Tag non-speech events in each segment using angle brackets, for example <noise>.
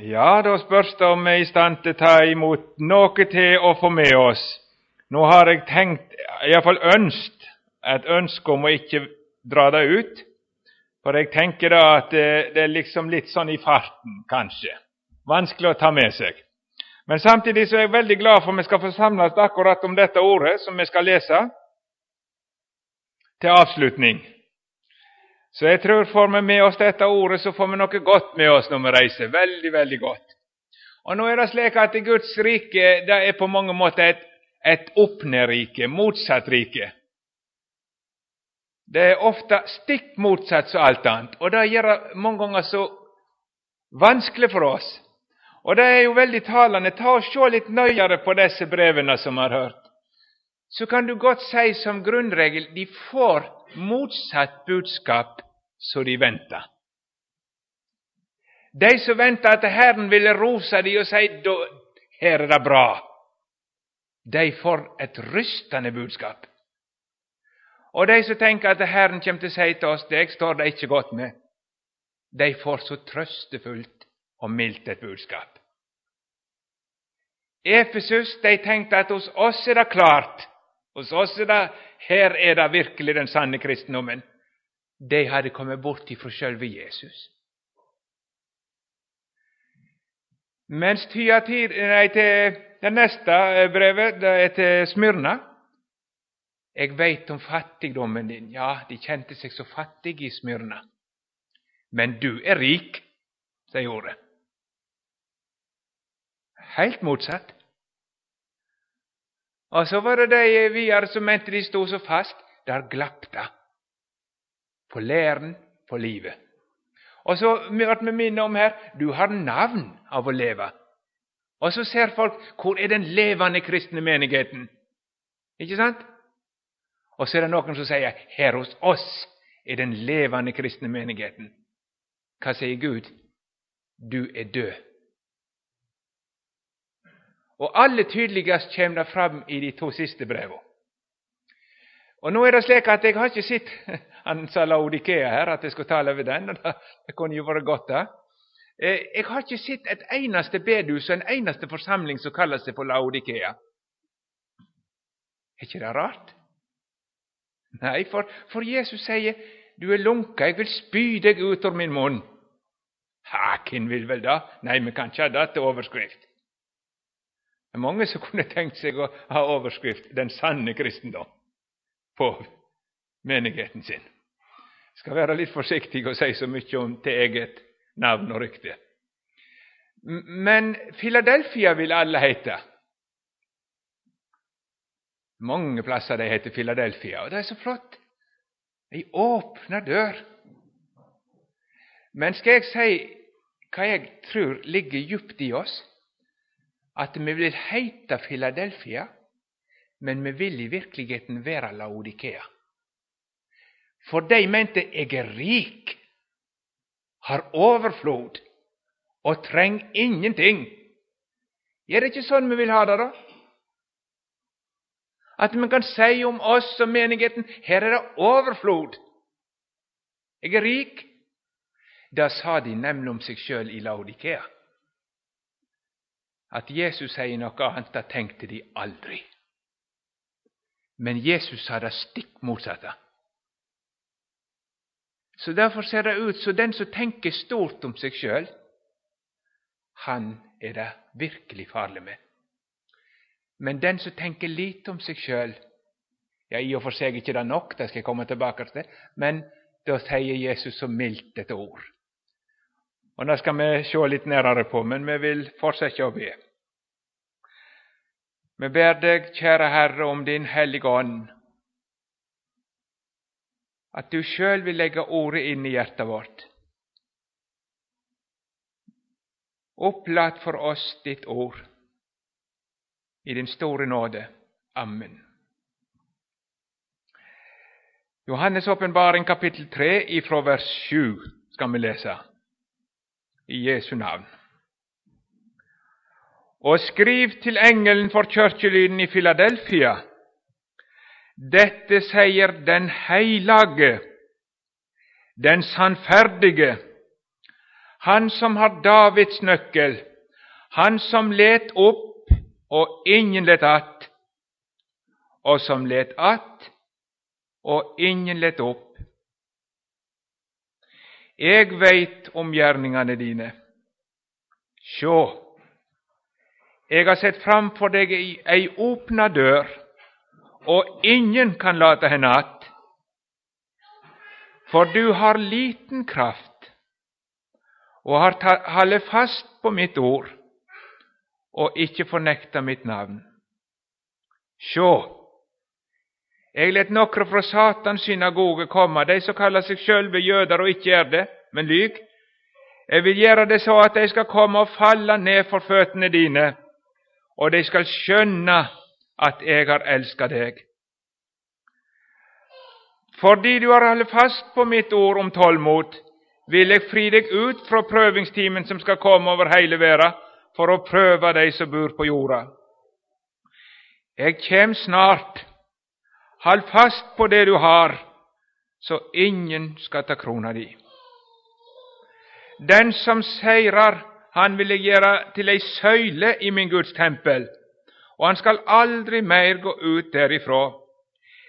Ja, då spörs det om jag är i ta emot något till och få med oss. Nu har jag tänkt, i alla fall ønskt, et ønske om å ikke dra det ut. For jeg tenker da at det, det er liksom litt sånn i farten, kanskje. Vanskelig å ta med seg. Men samtidig så er jeg veldig glad for at vi skal få samlas akkurat om dette ordet som vi skal lese, til avslutning. Så jeg tror får vi med oss dette ordet, så får vi noe godt med oss når vi reiser. Veldig, veldig godt. Og nå er det slik at Guds rike det er på mange måter et, et opp-ned-rike, motsatt rike. Det er ofte stikk motsatt som alt annet, og det gjør det mange ganger så vanskelig for oss. Og det er jo veldig talende. Ta og Se litt nøyere på disse brevene som vi har hørt. Så kan du godt si som grunnregel de får motsatt budskap så de väntade. De som väntade att Herren ville rosa dem och säga, här är det bra, de får ett rystande budskap. Och de som tänker att Herren kommer till säga till oss det står det inte gott med, de får så tröstefullt och milt ett budskap. Efesus de tänkte att hos oss är det klart, hos oss är det, här är det verkligen den sanna kristendomen. De hade kommit bort ifrån själva Jesus. Men tida tid, nej, det nästa eh, brevet, det är till Smyrna, Jag veit om fattigdomen din. Ja, de kände sig så fattiga i Smyrna. Men du är rik, säger ordet. Helt motsatt. Och så var det de eh, videre som inte de så fast. där glappta. På læren, på livet. Og så vart vi minnet om her du har navn av å leve. Og så ser folk hvor er den levende kristne menigheten? Ikke sant? Og så er det noen som sier her hos oss er den levende kristne menigheten. Hva sier Gud? Du er død. Og aller tydeligst kommer det fram i de to siste brevene. Och nu är det släkt att jag har inte sett <laughs> Han sa Laudikea här att jag skulle tala över den. och <laughs> Det kunde ju vara gott det, Eh, jag har inte sett ett enaste bedhus och en enaste församling som kallar sig för Laudikea. Är inte det rart? Nej, för, för Jesus säger, 'Du är lunka, jag vill spy dig ut ur min mun. Ha, vill väl vel det? Nej, men kanske hade det överskrift. Det är många som <laughs> kunde tänkt sig att ha överskrift, 'Den sanne kristendom' på menigheten sin. ska vara lite försiktig och säga så mycket om til eget namn och rykte. Men Filadelfia vill alla heta. Många platser de heter Philadelphia, och det är så flott. Ei öppna dörr. Men ska jag säga vad jag tror ligger djupt i oss? att vi vill heta Philadelphia, men vi vil i virkeligheten være Laodikea. For de mente jeg er rik, har overflod og trenger ingenting. Er det ikke sånn vi vil ha det, da? At vi kan si om oss og menigheten her er det overflod. Jeg er rik. Det sa de nemlig om seg sjøl i Laodikea, At Jesus sier noe annet, det tenkte de aldri. Men Jesus sa det stikk motsatte. Så Derfor ser det ut som den som tenker stort om seg sjøl, han er det virkelig farlig med. Men den som tenker lite om seg sjøl Ja, i og for seg ikke det nok, det skal jeg komme tilbake til, men da sier Jesus så mildt et ord. Og Det skal vi se litt nærmere på, men vi vil fortsette å be. Men ber dig, kära Herre, om Din heliga ande, att Du själv vill lägga ordet in i hjärtat vårt. Opplat för oss Ditt ord i din store nåde. Amen. Johannes' uppenbaring kapitel 3, ifrån vers 7, ska vi läsa I Jesu namn. Och skriv till ängeln för kirkelyden i Filadelfia. Detta säger den heilage, den sannfärdige, Han som har Davids nyckel, han som let upp och ingen let att, och som let att och ingen let upp. Eg veit om gärningarna dine. Sjå, jag har sett framför dig ej öppna dörr och ingen kan låta henne att. För du har liten kraft och har hållit fast på mitt ord och icke förnekta mitt namn. Sjå, jag lät några från Satans synagoge komma, de som kallar sig själva judar och icke är det, men lyg. Jag vill göra det så att de ska komma och falla ner för fötterna dina och de skall skönna att ägar har dig. deg. Fordi du har hållit fast på mitt ord om tålmod, vill jag fri dig ut från prövningstimen som ska komma over hela världen för att pröva dig som bor på jorda. Jag kjem snart. håll fast på det du har, så ingen ska ta krona dig. Den som segrar han ville göra till ej söjle i min Guds tempel, och han skall aldrig mer gå ut därifrån.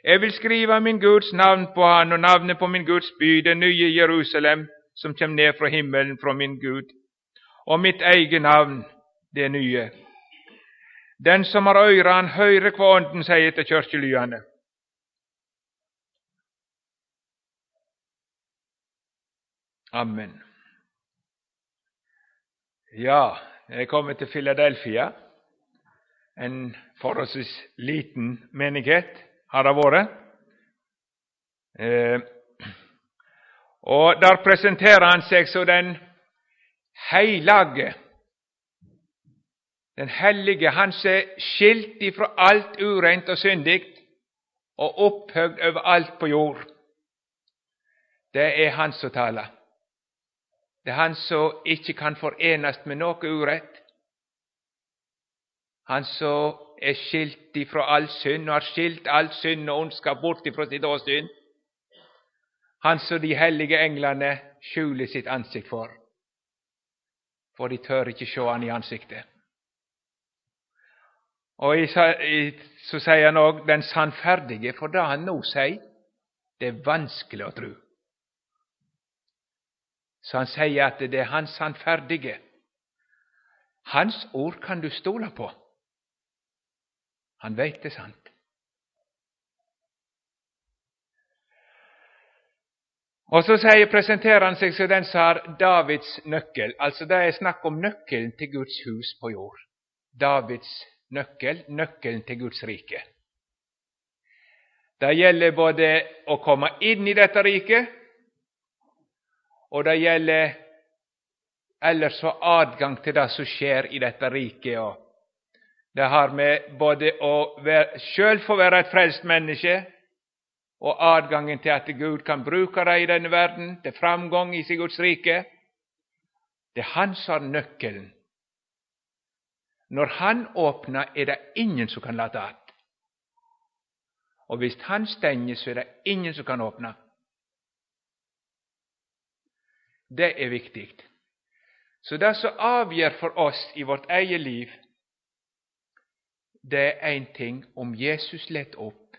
Jag vill skriva min Guds namn på han och namnet på min Guds by, det nya Jerusalem, som kom ner från himmelen från min Gud, och mitt eget namn, det nya. Den som har øyre, höjre kvanten, säger till sier. Amen. Ja, jeg kommer til Philadelphia, en forholdsvis liten menighet har det vært. Eh, og Der presenterer han seg som den heilage, den hellige, han som er skilt ifra alt ureint og syndig og opphøgd over alt på jord. Det er han som taler. Det han som ikke kan forenes med noe urett. Han som er skilt ifra all synd, og har skilt all synd og ondskap bort ifra sitt åsyn. Han som de hellige englene skjuler sitt ansikt for, for de tør ikke se han i ansiktet. Og så sier han òg den sannferdige, for det han nå sier, det er vanskelig å tro. Så han säger att det är han sannfärdige. Hans ord kan du stola på. Han vet det sant. Och så säger, presenterar han sig så den sa Davids nyckel. Alltså, Det är snack om nyckeln till Guds hus på jord. Davids nyckel, nyckeln till Guds rike. Det gäller både att komma in i detta rike och det gäller ellers få adgang til det som skjer i dette riket. Og det har med både å sjøl få være et frelst menneske, og adgangen til at Gud kan bruke det i denne verden, til framgang i sitt Guds rike. Det er Han som har nøkkelen. Når Han åpner, er det ingen som kan late att. Og hvis Han stenger, så er det ingen som kan åpne. Det är viktigt. Så det som avgör för oss i vårt eget liv, det är en ting om Jesus lät upp.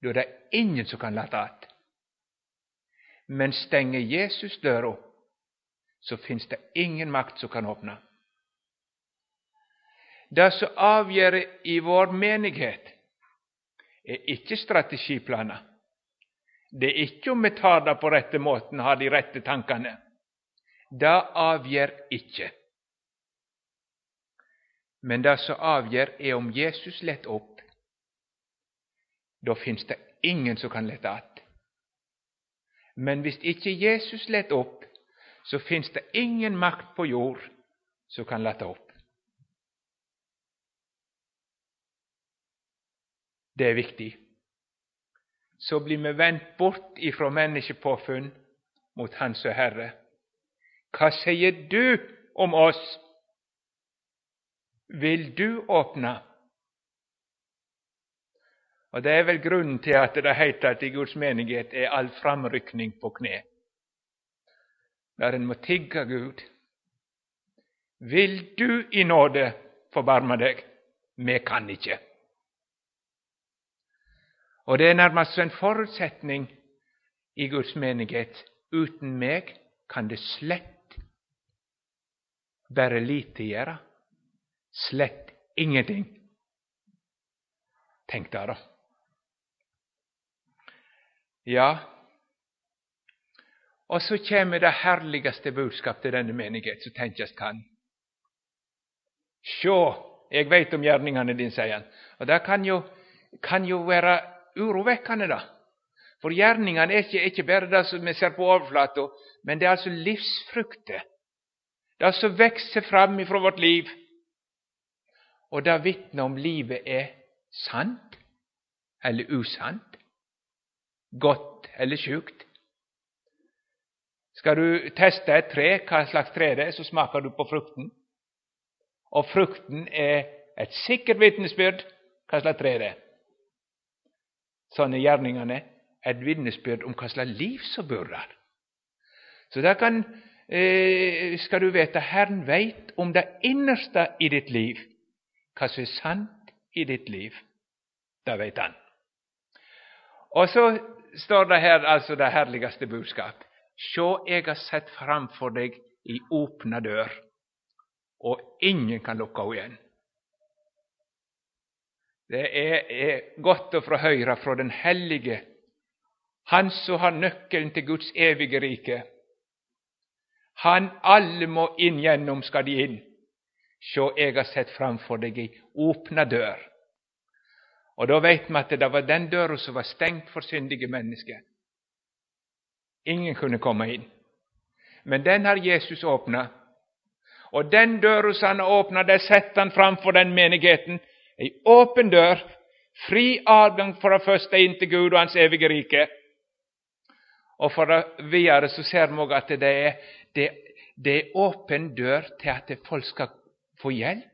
Då det det ingen som kan late att. Men stänger Jesus døra, så finns det ingen makt som kan öppna. Det som avgör i vår menighet, är inte strategiplaner. Det er ikke om vi tar det på rette måten, har de rette tankene. Det avgjør ikke. Men det som avgjør, er om Jesus lett opp. Da finnes det ingen som kan lette att. Men hvis ikke Jesus lett opp, så finnes det ingen makt på jord som kan lette opp. Det er viktig så blir vi vendt bort ifra menneskepåfunn mot Hans Herre. Hva sier du om oss? Vil du åpne? Og Det er vel grunnen til at det heter at i Guds menighet er all framrykning på kne. der en må tigge Gud. Vil du i nåde forbarme deg? Vi kan ikke. Och det är närmast en förutsättning i Guds menighet. utan mig kan det slett bära lite göra. Slett ingenting. Tänk där då. Ja, och så kommer det härligaste budskapet till denna menighet som tenkes kan. Sjå, jag vet om gärningarna din, säger han. Och det kan ju kan ju vara urovekkende, da. For gjerningene er ikke, ikke bare det som vi ser på overflata, men det er altså livsfrukter. Det som alltså vokser fram ifra vårt liv. Og det vitner om livet er sant eller usant, godt eller sjukt. Skal du teste et tre, hva slags tre det er, så smaker du på frukten. Og frukten er et sikkert vitnesbyrd hva slags tre det er. Sådana er gjerningene et vitnesbyrd om hva slags liv som bor der. Så der kan, eh, skal du vite Herren veit om det innerste i ditt liv, hva som er sant i ditt liv. Det veit Han. Og så står det her altså det herligste budskap. Sjå, eg har sett framfor deg i åpna dør, og ingen kan locka henne igjen. Det är, är gott att få höra från den Helige, Han som har nyckeln till Guds eviga rike. Han allmo må genom ska de in. Så äga sett framför dig i åpna dør. Og da veit vi det var den dörren som var stängd för syndiga människor. Ingen kunde komma in. Men den har Jesus öppnat. Och den dörren som han öppnade sätter han framför den menigheten. En öppen dörr, fri adgång för det första in till Gud och Hans eviga rike. Och för det vidare så ser man att det är det, det är öppen dörr till att folk ska få hjälp.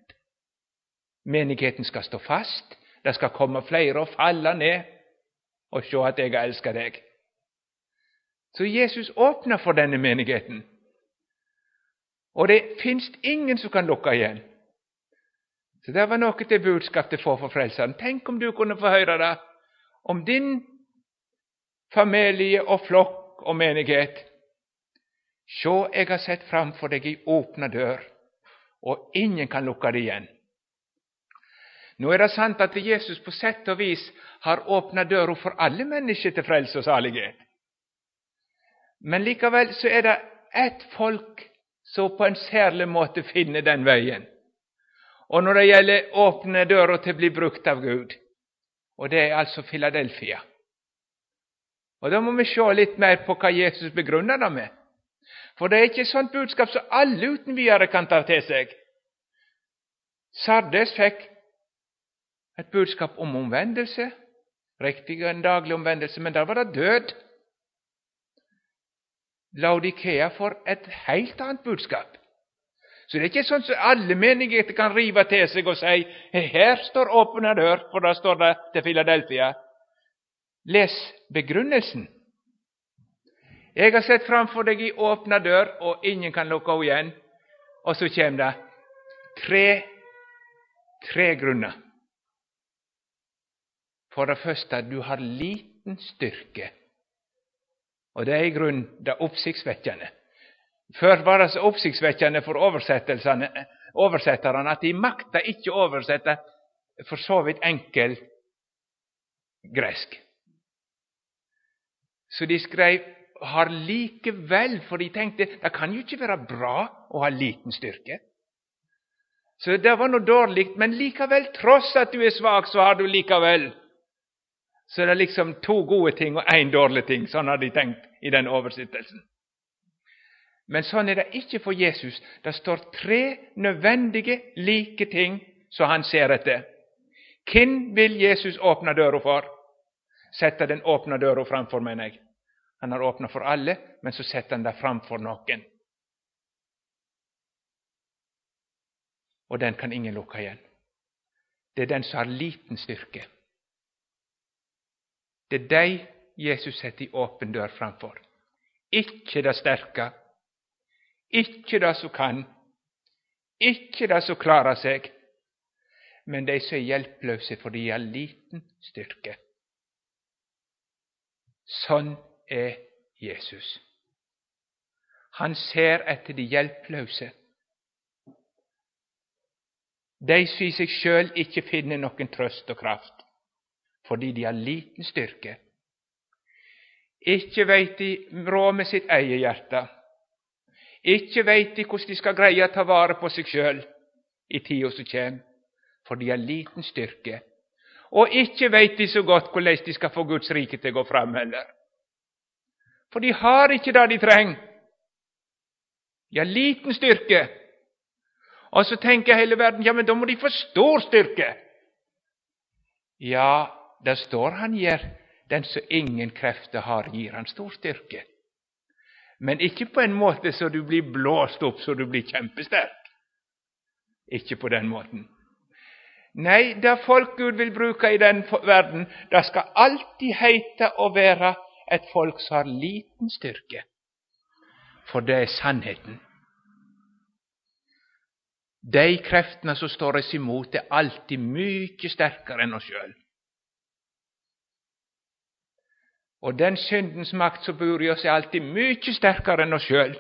Menigheten ska stå fast. Det ska komma fler och falla ner och se att jag älskar dig. Så Jesus öppnar för denna menigheten. Och det finns ingen som kan locka igen. Så det var något det budskap du får från frälsaren. Tänk om du kunde få höra det om din familj och flock och menighet. Så jag har sett framför dig i öppna dörr och ingen kan lucka det igen. Nu är det sant att Jesus på sätt och vis har öppnat dörrar för alla människor till frälsning och salighet. Men likaväl så är det ett folk som på en särlig måte finner den vägen. Og når det gjelder åpne dörrar til å bli brukt av Gud, og det er altså Filadelfia. Og Da må vi se litt mer på hva Jesus begrunner det med. For det er ikke et sånt budskap som alle uten videre kan ta til seg. Sardes fikk et budskap om omvendelse, riktig en daglig omvendelse, men der var det død. Laudikea får et helt annet budskap. Så det är inte sånt som allmänheten kan riva till sig och säga, ”Här står öppna dörr, för där står det till Filadelfia. Läs begrundelsen. Jag har sett framför dig i öppna dörr och ingen kan locka igen. Och så kommer det tre, tre grunder. För det första, du har liten styrke och det är i grund det uppsiktsväckande. Før var det så oppsiktsvekkende for oversetterne at de makta ikke oversette for så vidt enkel gresk. Så de skrev 'har likevel', for de tenkte det kan jo ikke være bra å ha liten styrke. Så det var noe dårlig, men likevel, tross at du er svak, så har du likevel så det er liksom to gode ting og én dårlig ting. Sånn har de tenkt i den oversettelsen. Men sånn er det ikke for Jesus. Det står tre nødvendige, like ting som han ser etter. Hvem vil Jesus åpne døra for? Sette den åpne døra framfor, mener jeg. Han har åpna for alle, men så setter han det framfor noen. Og den kan ingen lukke igjen. Det er den som har liten styrke. Det er de Jesus setter i åpen dør framfor. Ikke det sterke, ikke det som kan, ikke det som klarer seg, men de som er hjelpeløse fordi de har liten styrke. Sånn er Jesus. Han ser etter de hjelpeløse. De som i seg sjøl ikke finner noen trøst og kraft, fordi de har liten styrke. Ikke veit de råd med sitt eget hjerte. Ikke veit de hvordan de skal greie å ta vare på seg sjøl i tida som kjem, for de har liten styrke. Og ikke veit de så godt hur de skal få Guds rike til å gå fram heller. For de har ikke det de trenger. De har liten styrke. Og så tenker hele verden ja, men da må de få stor styrke. Ja, det står han gir den som ingen krefter har, gir han stor styrke. Men ikke på en måte så du blir blåst opp så du blir kjempesterk. Ikke på den måten. Nei, det folk Gud vil bruke i den verden, det skal alltid heite å være et folk som har liten styrke. For det er sannheten. De kreftene som står oss imot, er alltid mykje sterkere enn oss sjøl. Och den syndens makt som bor i oss, är alltid mycket starkare än oss själv.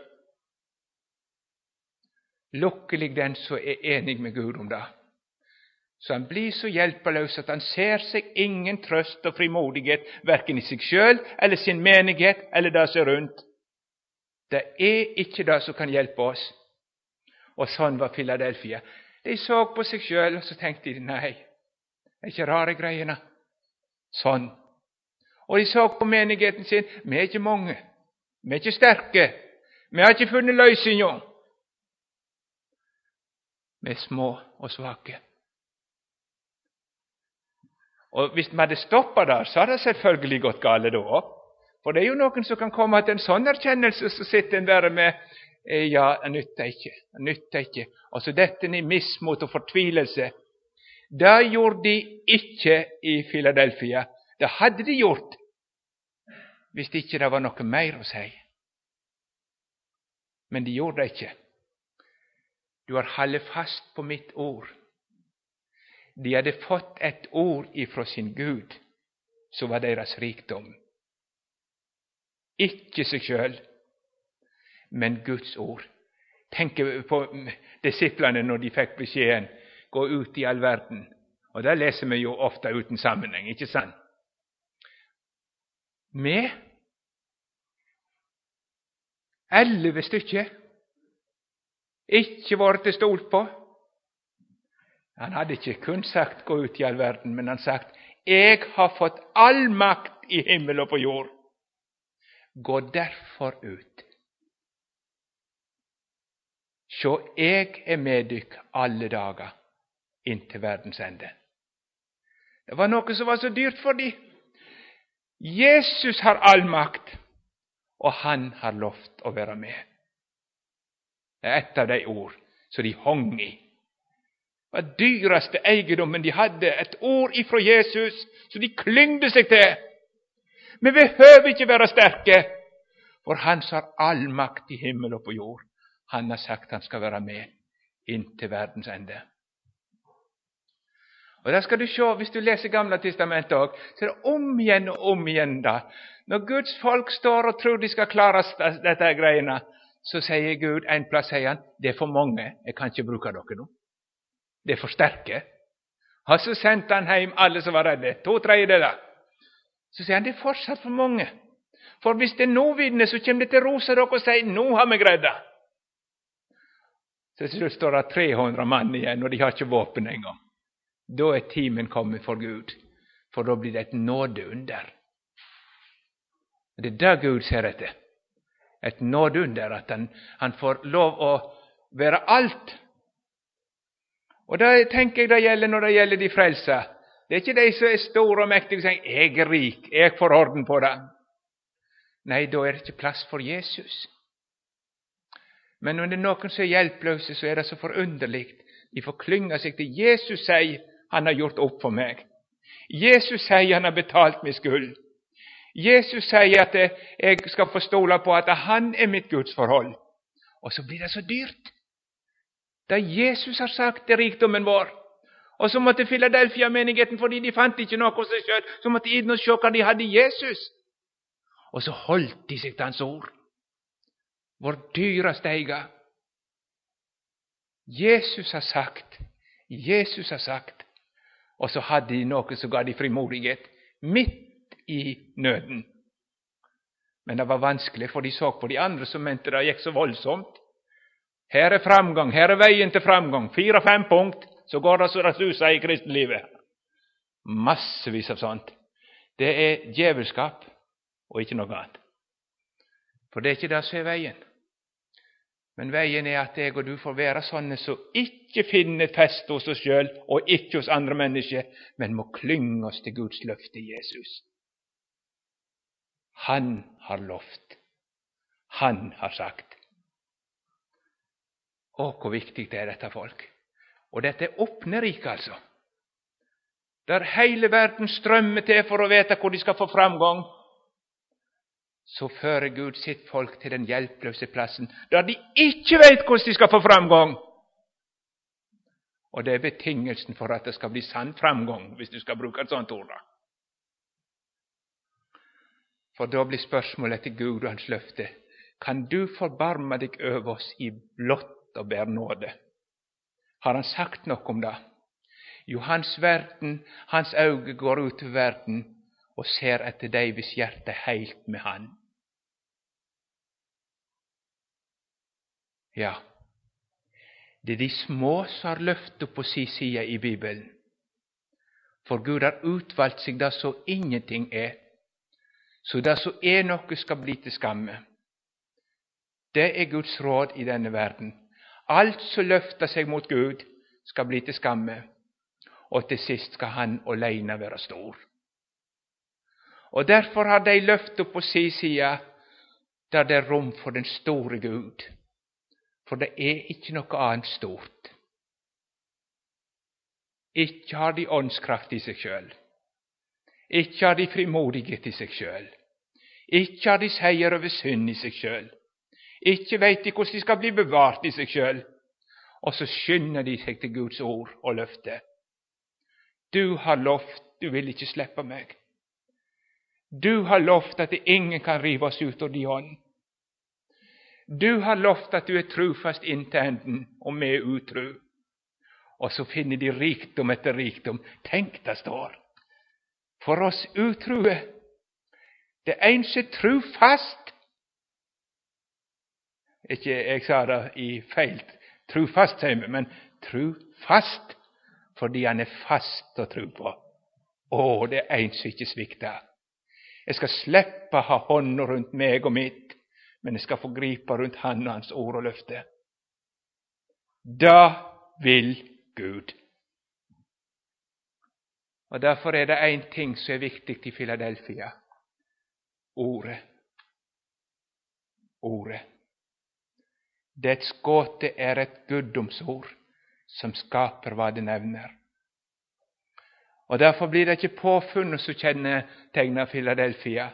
Lycklig den som är enig med Gud om det. Så han blir så hjälplös att han ser sig ingen tröst och frimodighet varken i sig själv eller sin menighet eller det som runt. Det är inte det som kan hjälpa oss. Och så var Filadelfia. De såg på sig själv och så tänkte de nej, det är inte rara grejerna. Sån Og de så på menigheten sin. Vi er ikke mange. Vi er ikke sterke. Vi har ikke funnet løsninga. Vi er små og svake. Og Hvis vi hadde stoppa der, så hadde det selvfølgelig gått galt da òg. For det er jo noen som kan komme til en sånn erkjennelse, så sitter en bare med ja, det nytter ikke, det nytter ikke. Altså dette i mismot og fortvilelse. Det gjorde de ikke i Filadelfia. Det hadde de gjort hvis ikke det var noe mer å si. Men de gjorde det ikke. Du har holdt fast på mitt ord. De hadde fått et ord ifra sin Gud, som var deres rikdom. Ikke seg sjøl, men Guds ord. Tenk på disiplene når de fikk beskjeden 'gå ut i all verden'. Og Det leser vi jo ofte uten sammenheng, ikke sant? Med? elleve stykker ikke vært det stolt på. Han hadde ikke kun sagt 'gå ut i all verden', men han sagt 'Jeg har fått all makt i himmel og på jord'. Gå derfor ut Sjå, jag er med dykk alle dager inntil verdens ende. Det var noe som var så dyrt for dem. Jesus har all makt, och han har lovt att vara med. Det är ett av de ord som de hång i. Det var dyraste egendomen de hade, ett ord ifrån Jesus så de klyngde sig till. Men Vi behöver inte vara starka, för Han har all makt i himmel och på jord. Han har sagt att han ska vara med in till världens ände. Och där ska du se, om du läser Gamla testamentet också, så är det om igen och om igen då. När Guds folk står och tror de skal klare här grejerna, så säger Gud en plats, säger han, det är för många, jag kan brukar bruke dere. Det är för starka. Och så sände han hem alla som var rädda, två tredjedelar. Så säger han det är fortsatt för många. För visst det nu vinner, så kommer det till Rosa, och säger, nu har vi grädda. Så Til slutt står det 300 man igen, och de har inte vapen en gång då är timen kommit för Gud, för då blir det ett nådunder. Det är det Gud ser det. Ett nådunder, att han, han får lov att vara allt. Och där tänker jag det gäller när det gäller de frälsta, Det är inte de som är stora och mäktiga, som säger, ”jag är rik, jag får orden på det'. Nej, då är det inte plats för Jesus. Men om det är någon som är hjälplös, så är det så förunderligt, De får klynga sig till Jesus säger, han har gjort upp för mig. Jesus sier han har betalt min skuld. Jesus säger att jag ska få stola på att han är mitt Guds förhåll. Och så blir det så dyrt. Där Jesus har sagt det rikdomen var. vår, så måtte Philadelphia-menigheten, för de fann inte något hos seg sjøl, så måtte inn og se de hade Jesus. Och så höll de sig till Hans ord. Vår dyra eier. Jesus har sagt, Jesus har sagt, och så hadde de noe som ga de frimodighet midt i nøden. Men det var vanskelig, for de så på de andre som mente det gikk så voldsomt. Her er framgang, her er veien til framgang. Fire-fem punkt, så går det så det suser i kristenlivet. Massevis av sånt. Det er djevelskap og ikke noe annet. For det er ikke det som er veien. Men vägen är att jag och du får vara sånne som icke finner fäste hos oss själva och icke hos andra människor, men må klynga oss till Guds löfte Jesus. Han har lovt. Han har sagt. Åh, hur viktigt det är detta folk. Och detta är öppna rike, alltså, där hela världen strømmer till för att veta hur de ska få framgång så fører Gud sitt folk til den hjelpeløse plassen, der de ikke vet hvordan de skal få framgang. Og det er betingelsen for at det skal bli sann framgang, hvis du skal bruke et sånt ord. För For da blir spørsmålet til Gud og Hans løfte kan du forbarme deg over oss i blått og bär nåde? Har Han sagt noe om det? Jo, Hans verden, Hans øyne går ut til verden og ser etter deg hvis hjertet er med Han. Ja, det er de små som har løftet på si side i Bibelen. For Gud har utvalgt seg det som ingenting er, så det som er noe, skal bli til skamme. Det er Guds råd i denne verden. Alt som løfter seg mot Gud, skal bli til skamme, og til sist skal Han alene være stor. Og Derfor har de løftet på si side der det er rom for den store Gud for det er ikke noe annet stort. Ikke har de åndskraft i seg sjøl. Ikke har de frimodighet i seg sjøl. Ikke har de seier over synd i seg sjøl. Ikke veit de hvordan de skal bli bevart i seg sjøl. Og så skynder de seg til Guds ord og løfte. Du har lovt, du vil ikke slippe meg. Du har lovt at ingen kan rive oss ut av din hånd. Du har lovat att du är trufast inntil och med utru. Och så finner de rikdom efter rikdom. Tänk, det står. för oss utrue. Det är inte som er trufast. Ikke jeg sa det i feil trufast, sier vi, men trufast fordi han er fast å tro på. Å, det er en som ikke svikter. Jeg skal slippe ha hånda rundt meg og mitt men ni ska få gripa runt Han och Hans ord och löfte. Då vill Gud. Och därför är det en ting som är viktig i Filadelfia ordet. Ordet. Det skåte är ett guddomsord som skapar vad det nämner. Och därför blir det inte påfunnet som kjennetegner Filadelfia,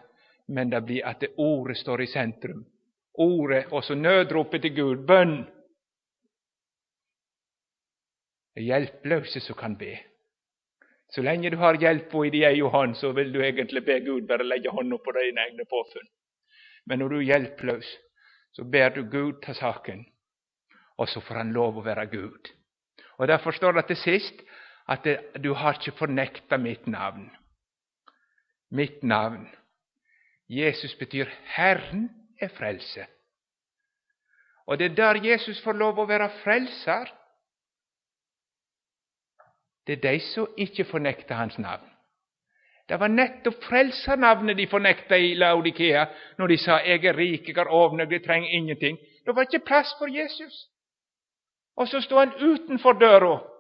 men det blir att det ordet står i centrum ordet, och så nödropet till Gud, bön. Det er som kan be. Så länge du har hjälp i din egen hånd, så vill du egentligen be Gud bara lägga honom på dina egna påfund. Men när du är hjälplös så ber du Gud ta saken, och så får Han lov att vara Gud. Och därför står det till sist att det, du har inte fornekta mitt namn. Mitt namn. Jesus betyder Herren är frälse. Och det är där Jesus får lov att vara frälsar. Det är de som inte förnekar hans namn. Det var nettopp frelsernavnet de förnekade i Laodikea när de sa 'Jeg er rik, jeg har ovner, jeg trenger ingenting'. Det var plats för Jesus. Och så står han utanför dörren.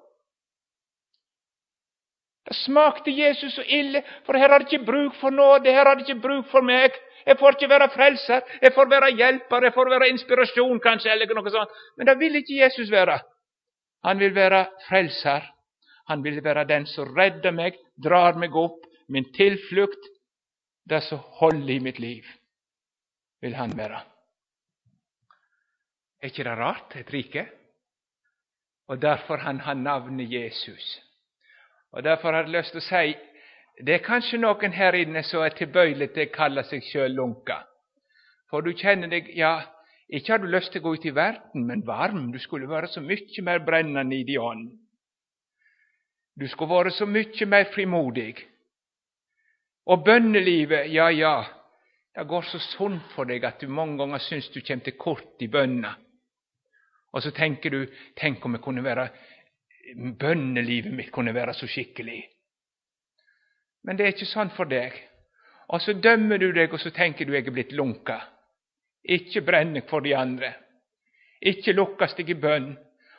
Det smakte Jesus så ille, for her har de ikke bruk for nåde, her har de ikke bruk for meg. Jeg får ikke være frelser, jeg får være hjelper, jeg får være inspirasjon, kanskje, eller noe sånt. Men det vil ikke Jesus være. Han vil være frelser. Han vil være den som redder meg, drar meg opp, min tilflukt, det som holder i mitt liv, vil han være. Er ikke det rart, et rike? Og derfor han har navnet Jesus. Og Derfor har jeg lyst til å si det er kanskje noen her inne som er tilbøyelig til å kalle seg sjøl lunka. For du kjenner deg Ja, ikke har du lyst til å gå ut i verden, men varm. Du skulle vara så mye mer brennende i din ånd. Du skulle vara så mye mer frimodig. Og bønnelivet, ja, ja, det går så sunt for deg at du mange ganger syns du kommer til kort i bønna. Og så tenker du tenk om jeg kunne være, bønnelivet mitt kunne være så skikkelig. Men det er ikke sånn for deg. Og så dømmer du deg, og så tenker du jeg er blitt lunka. Ikke bränna for de andre. Ikke lukkes deg i bønn.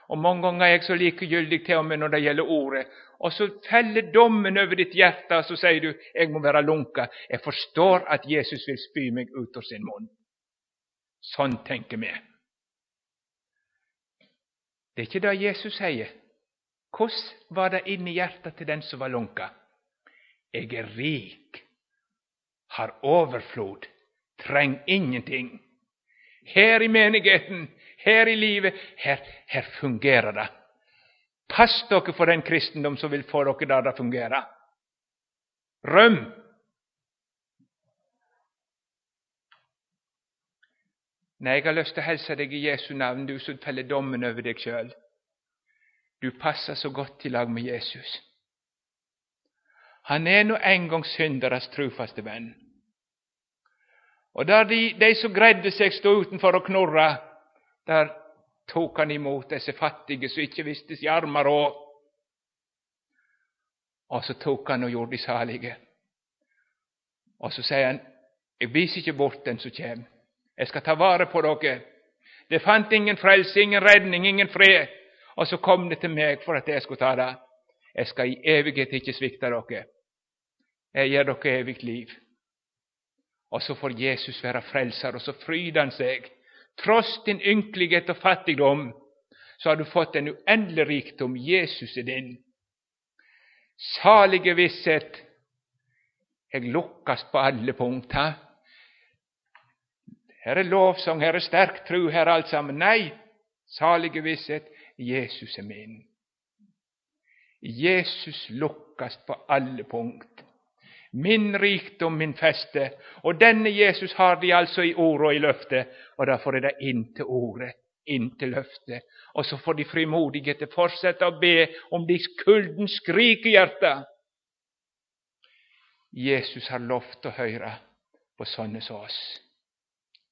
Og mange ganger er jeg så likegyldig til og med når det gjelder ordet. Og så feller dommen over ditt hjerte, og så sier du 'jeg må være lunka'. Jeg forstår at Jesus vil spy meg ut av sin munn. Sånn tenker vi. Det er ikke det Jesus sier. Hur var det i hjärtat hos den som var lunka? Jag är rik, har överflod, träng ingenting. Här i menigheten, här i livet, här, här fungerar det. Pass dock för den kristendom som vill få dock att fungera. fungerer. När jag har lust att hälsa dig i Jesu namn, du som fäller domen över dig själv, du passar så gott till lag med Jesus. Han är nu en gång synderes trofaste vän. Och där de, de som grädde sig stå utanför och knorra, där tog han emot dessa fattiga som inte visste sig armar och och så tog han och gjorde salige. Och så säger han, jag visar inte bort den som kommer. Jag ska ta vare på dere. Det fanns ingen frälsning, ingen räddning, ingen fred. Og så kom det til meg for at jeg skulle ta det. Jeg skal i evighet ikke svikte dere. Jeg gir dere evig liv. Og så får Jesus være frelser, og så fryder han seg. Tross din ynkelighet og fattigdom, så har du fått en uendelig rikdom. Jesus er din. Salige visshet. Jeg lukkes på alle punkter. Her er lovsang, her er sterk tru, her er alt sammen. Nei, salige visshet, Jesus är min. Jesus lockas på alla punkt. Min rikdom, min fäste. Och denne Jesus har de alltså i oro och i löfte. Och därför är det inte til ordet, löfte. Och så får de frimodige fortsätta å be om de kulden skrik i hjärtat. Jesus har lovt att höra på sådana som oss.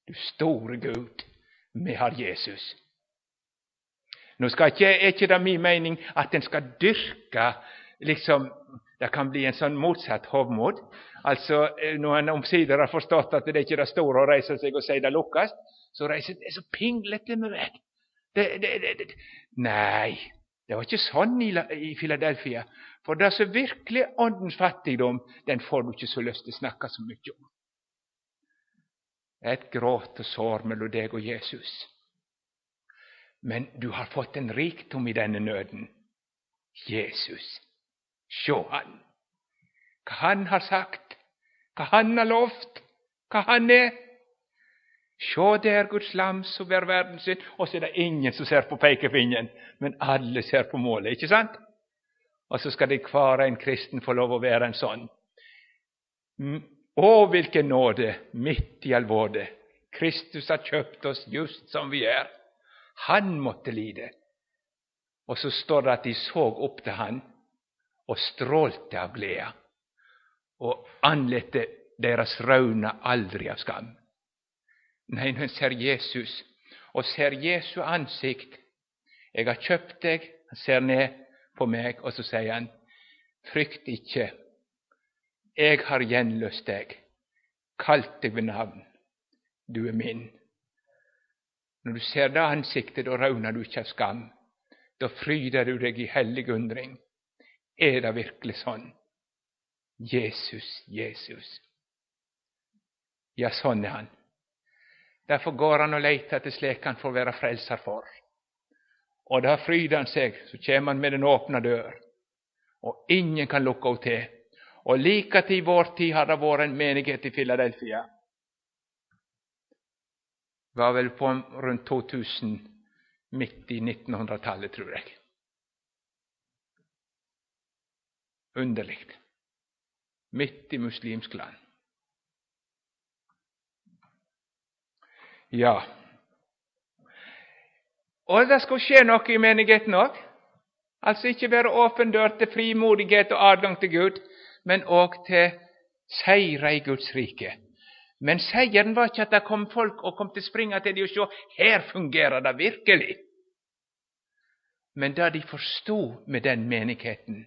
Du store Gud, vi har Jesus. Nu ska inte, er det min mening att den ska dyrka, liksom, Det kan bli en sån motsatt hovmod. alltså, eh, nu Når en omsider har förstått att det er ikke det stora och reise sig och si det lukkes, så reser det så pinglete med Det, Det, det, det, nej, det var inte sånn i, i Philadelphia. För det som virkelig verklig åndens fattigdom, den får du inte så lust att snacka så mycket om Ett gråt och sår mellan dig och Jesus. Men du har fått en rikdom i den nöden. Jesus. Sjå han. Vad han har sagt, vad han har lovt, vad han är. Sjå där Guds lam som bär världens sin, Och så är det ingen som ser på pekefingern, men alla ser på målet, inte sant? Och så ska det kvara en kristen få lov att vara en sånn. Mm, Åh, vilken nåde mitt i alvoret! Kristus har köpt oss just som vi är. Han måtte lida. Och så står det att de såg upp till han och strålte av glädje och anlette deras röna aldrig av skam. Nej, nu ser Jesus och ser Jesu ansikt Jag har köpt dig, Han ser ner på mig och så säger han, frykt icke, jag har genlöst dig, kallt dig vid namn, Du är min. När du ser det ansiktet, då rauner du inte av skam. Då fryder du dig i helig undring. Är det verkligen sånn? Jesus, Jesus. Ja, sånn är han. Därför går han och letar till slik han får vara frälsar för. Och där fryder han sig, så kommer han med den öppna dörr. Och ingen kan locka åt det. Och lika till i vår tid har det varit en menighet i Filadelfia var väl på runt 2000 mitt i 1900-talet tror jag. Underligt. Mitt i muslimsk land. Ja. Og det skal skje noe i menigheten òg. Altså ikke bara åpen dør til frimodighet og adgang til Gud, men òg til seire i Guds rike. Men seieren var ikke at det kom folk og kom til å springe til dem og se her fungerer det virkelig. Men det de förstod med den menigheten,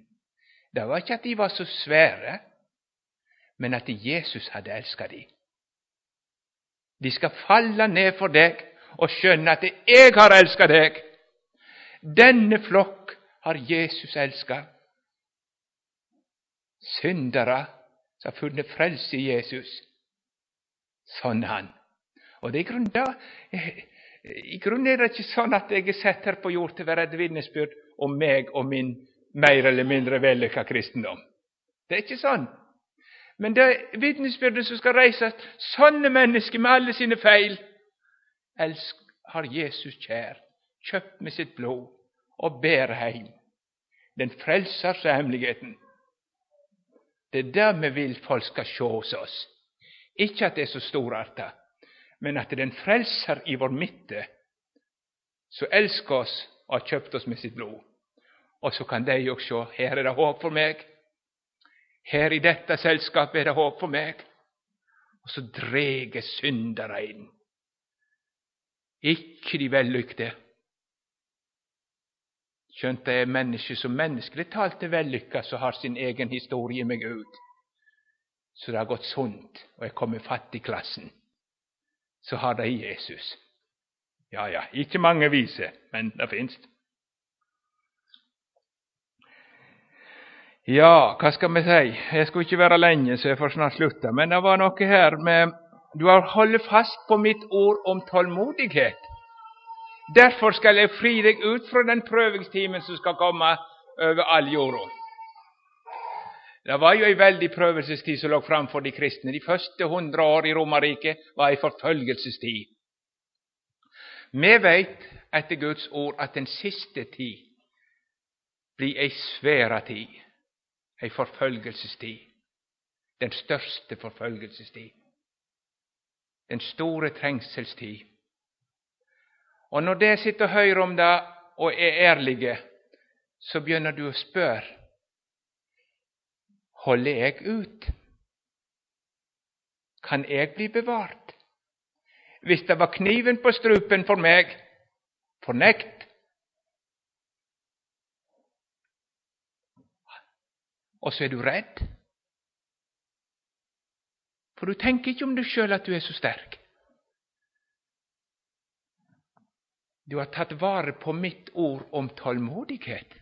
det var ikke at de var så svære, men at Jesus hadde elska dem. De skal falle ned for deg og skjønne at jeg har elska deg. Denne flokk har Jesus elska. Syndere som har funnet frelse i Jesus. Sånn han. Og det er grunn da, I grunnen er det ikke sånn at jeg er sett her på jord til å være et vitnesbyrd om meg og min mer eller mindre vellykka kristendom. Det er ikke sånn. Men det vitnesbyrdet som skal reises, sånne mennesker med alle sine feil, elsk, har Jesus kjær, kjøpt med sitt blod, og bærer heim. Den frelsers hemmeligheten. Det er det vi vil folk skal se hos oss. Ikke at det er så storarta, men at det er en frelser i vår midte som elsker oss og har kjøpt oss med sitt blod. Og så kan de òg se her er det håp for meg. Her i dette selskapet er det håp for meg. Og så dreg syndere inn. Ikke de vellykte. Skjønt det er mennesker som menneskelig talt er vellykka, som har sin egen historie med Gud. Så det har gått sunt og er i fattigklassen. Så har de Jesus. Ja, ja, inte många vise, men det finns. Ja, vad ska man säga? Jag ska inte vara länge så jag får snart sluta, Men det var något här med Du har hållit fast på mitt ord om tålmodighet. Därför ska jag fri dig ut från den prövningstimen som ska komma över all jorden. Det var jo ei veldig prøvelsestid som lå framfor de kristne. De første hundre år i Romerriket var ei forfølgelsestid. Vi veit etter Guds ord at den siste tid blir ei svære tid ei forfølgelsestid. Den største forfølgelsestid. Den store trengselstid. Og når de sitter og hører om det og er ærlige, så begynner du å spørre Holder jeg ut? Kan jeg bli bevart? Hvis det var kniven på strupen for meg, fornekt, og så er du redd. For du tenker ikke om deg sjøl at du er så sterk. Du har tatt vare på mitt ord om tålmodighet.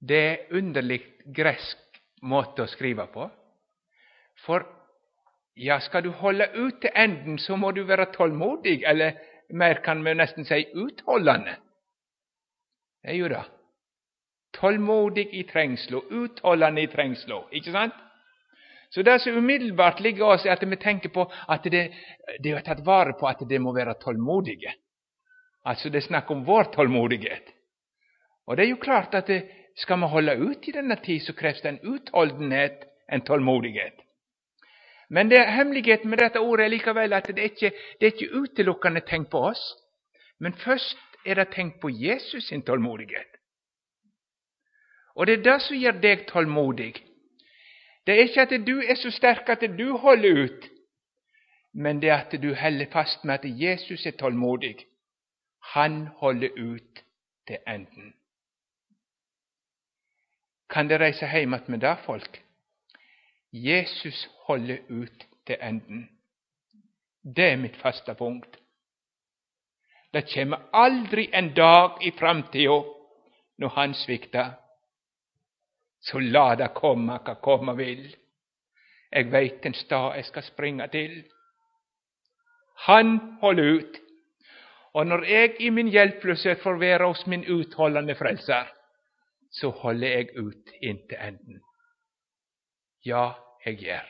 Det är underligt gresk mått att skriva på. För ja, ska du hålla ut till änden så må du vara tålmodig, eller mer kan man nästan säga uthållande. Det är ju det. Tålmodig i trängslo, uthållande i trängslo, inte sant? Så det som omedelbart ligger oss, är att vi tänker på att det, det är tatt vara på att det må vara tålmodiga. Alltså det är snack om vår tålmodighet. Och det är ju klart att det, Ska man hålla ut i denna tid, så krävs det en uthållighet, en tålmodighet. Men det, hemligheten med detta ord är likevel att det är inte, det är inte utelukkende tänkt på oss, men först är det tänkt på Jesus sin tålmodighet. Och det är det som gör dig tålmodig. Det är inte att du är så stark att du håller ut, men det är att du håller fast med att Jesus är tålmodig. Han håller ut till änden. Kan de resa hemåt med det, folk? Jesus håller ut till enden. Det är mitt fasta punkt. Det kommer aldrig en dag i framtiden, när han sviktar, Så lada det kan komma vill. Jag vet en stad jag ska springa till. Han håller ut. och när jag i min hjälplöshet får vara hos min uthållande frälsare, så holder jeg ut inntil enden. Ja, jeg gjør.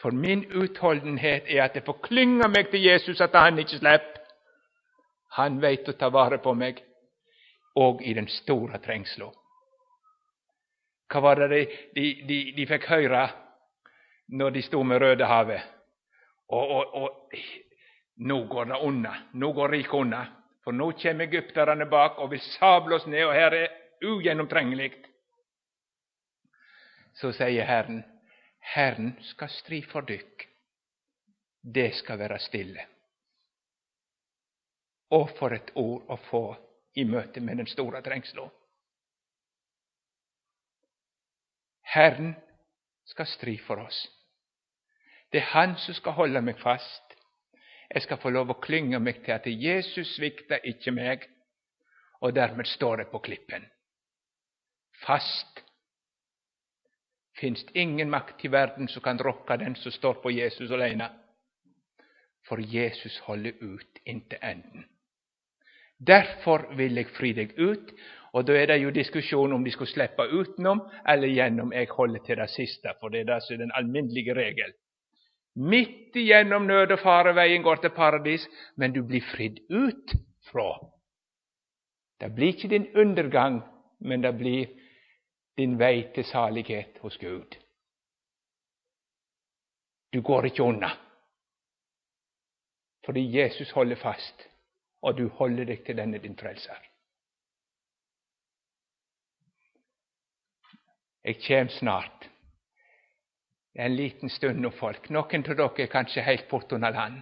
For min utholdenhet er at jeg får klynge meg til Jesus, at han ikke slipper. Han veit å ta vare på meg, òg i den store trengsla. Hva var det de, de, de, de fikk høre når de sto med Rødehavet? Og, og, og nå går det unna, nå går riket unna, for nå kommer egypterne bak og vil sable oss ned, og her er ugjennomtrengelig. Så sier Herren, Herren skal stri for dykk. Det skal være stille. Og for et ord å få i møte med den store trengsla. Herren skal stri for oss. Det er Han som skal holde meg fast. Jag ska få lov att klynga mig till att Jesus sviktar icke mig. Och därmed står det på klippen. Fast. finns det ingen makt i världen som kan rocka den som står på Jesus alena. För Jesus håller ut inte änden. Därför vill jag fri ut, och då är det ju diskussion om de skulle ut någon eller genom jag håller till det sista, för det är alltså den allmänliga regeln. Mitt igenom nöd och fara vägen går till paradis, men du blir fridd ut från. Det blir inte din undergång, men det blir din väg till salighet hos Gud. Du går inte undan. För Jesus håller fast, och du håller dig till denne din Frälsare. Jag kommer snart. En liten stund nå, folk. Noen av dere er kanskje helt bortunder land.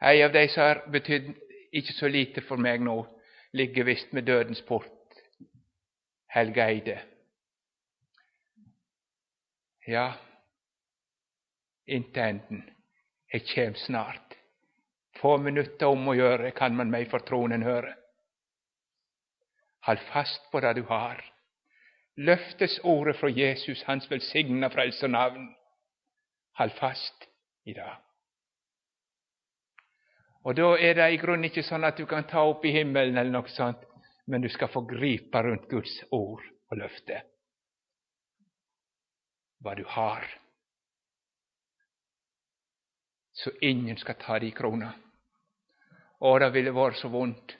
En av de som har betydd ikke så lite for meg nå, ligger visst med dødens port. Helge Eide. Ja, inntil enden. Jeg kjem snart. Få minutter om å gjøre kan man meg for tronen høre. Hold fast på det du har. Löftesordet från fra Jesus, hans velsigna frelsernavn. Hold fast i det. Og Da er det i grunnen ikke sånn at du kan ta opp i himmelen, eller noe sånt, men du skal få gripe rundt Guds ord og løfte. Hva du har, så ingen skal ta de krona. Å, det ville vært så vondt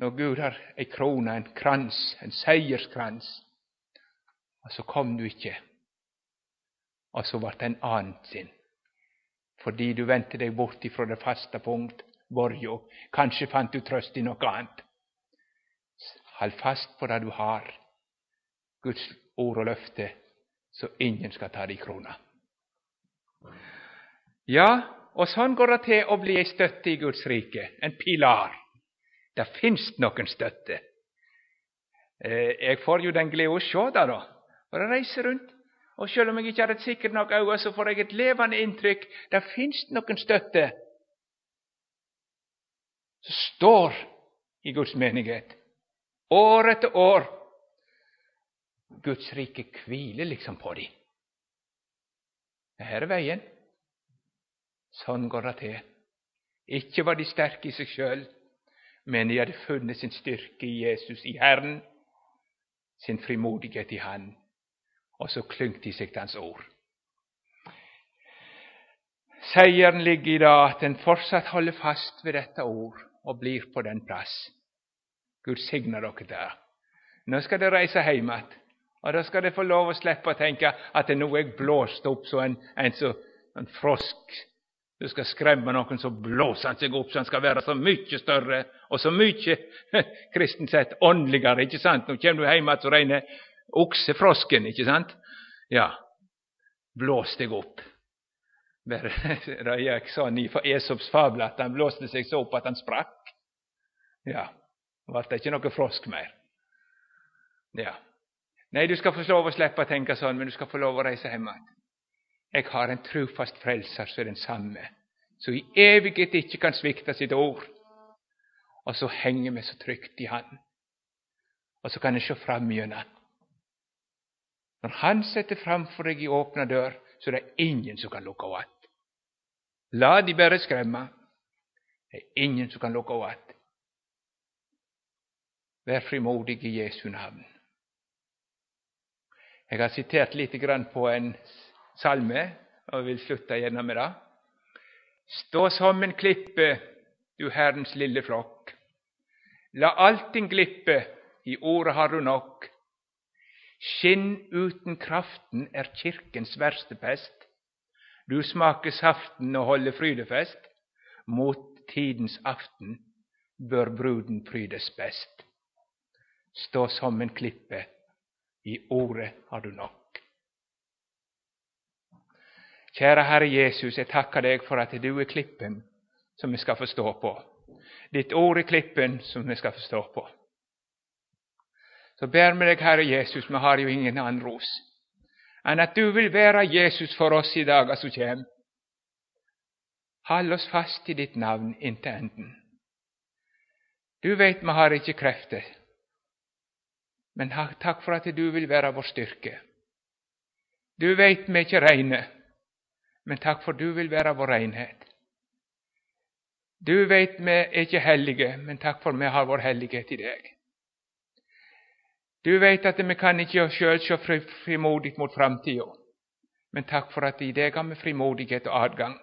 när Gud har en krona, en krans, en seierskrans, Och så kom du inte. Och så vart det en annen För fordi du vände dig bort ifrån det fasta punkt, borja. kanske fann du tröst i något annat. Håll fast på det du har, Guds ord och löfte, så ingen ska ta dig krona. Ja, och sånn går det till att bli en stötte i Guds rike, en pilar. Det finns noen støtte. Eh, jeg får jo den gleda å sjå det, da. Når jeg reiser rundt. Og selv om jeg ikke har et sikkert nok øye, så får jeg et levende inntrykk. Det finst noen støtte som står i Guds menighet, år etter år. Guds rike hviler liksom på dem. Dette er veien. Sånn går det til. Ikke var de sterke i seg sjøl, men de hade funnit sin styrka i Jesus, i Herren, sin frimodighet i Han, Och så klyngte de sig Hans ord. Sägaren ligger idag att den en fortsatt håller fast vid detta ord och blir på den plats Gud signar och där. Nu ska de resa hemåt och då ska de få lov att släppa och tänka att det nog är blåst upp så en, en, så, en frosk du ska skrämma någon så blåser han sig upp så han ska vara så mycket större och så mycket <laughs> kristet sett åndligare, inte sant? Nu kommer du hem igjen så rene oxefrosken, inte sant? Ja, blås dig upp. Det <laughs> sa ni i Esops fabla att han blåste sig så upp att han sprack. Ja, nå det inte någon frosk mer. Ja. Nej, du ska få lov att släppa tänka så, men du ska få lov att resa hemåt. Jeg har en trufast frelser som er den samme, som i evighet ikke kan svikte sitt ord. Og så henger vi så trygt i Han. Og så kan en se fram gjennom Når Han setter framför dig deg i åpna dør, så er det ingen som kan lukke henne att. La de bare skremme. Det er ingen som kan lukke henne att. Vær frimodig i Jesu navn. Jeg har sitert lite grann på en salme og vil slutte gjerne med det. Stå som en klippe, du Herrens lille flokk. La allting glippe, i ordet har du nok. Skinn uten kraften er kirkens verste pest. Du smaker saften og holder frydefest. Mot tidens aften bør bruden prydes best. Stå som en klippe, i ordet har du nok. Kära Herre Jesus, jag tackar dig för att du är klippen som vi ska förstå på. Ditt ord är klippen som vi ska förstå på. Så ber med dig, Herre Jesus, men har ju ingen anros ros att du vill vara Jesus för oss i dager som kjem. Håll oss fast i ditt namn, inte änden. Du vet, man har inte krafter. men tack för att du vill vara vår styrka. Du vet mig, inte ikke men tack för du vill vara vår renhet. Du vet mig er helige, hellige, men tack för mig har vår helighet i dig. Du vet att vi kan ikke själv så frimodigt mot framtiden, men tack för att i dig har vi frimodighet och adgang.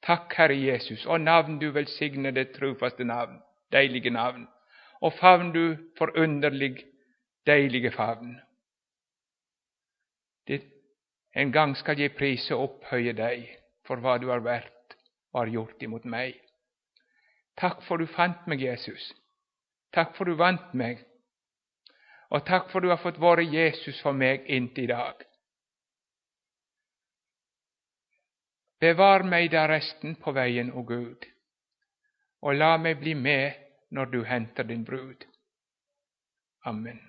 Tack, Herre Jesus, och namn du välsignade det namn, dejlige namn, och og favn du förunderlig, dejlige favn en gång ska jag prisa och upphöja dig för vad du har värt och har gjort emot mig. Tack för du fant mig, Jesus. Tack för du vant mig. Och tack för du har fått vara Jesus för mig, inte idag. Bevar mig där resten på vägen, o Gud, Och låt mig bli med när du hämtar din brud. Amen.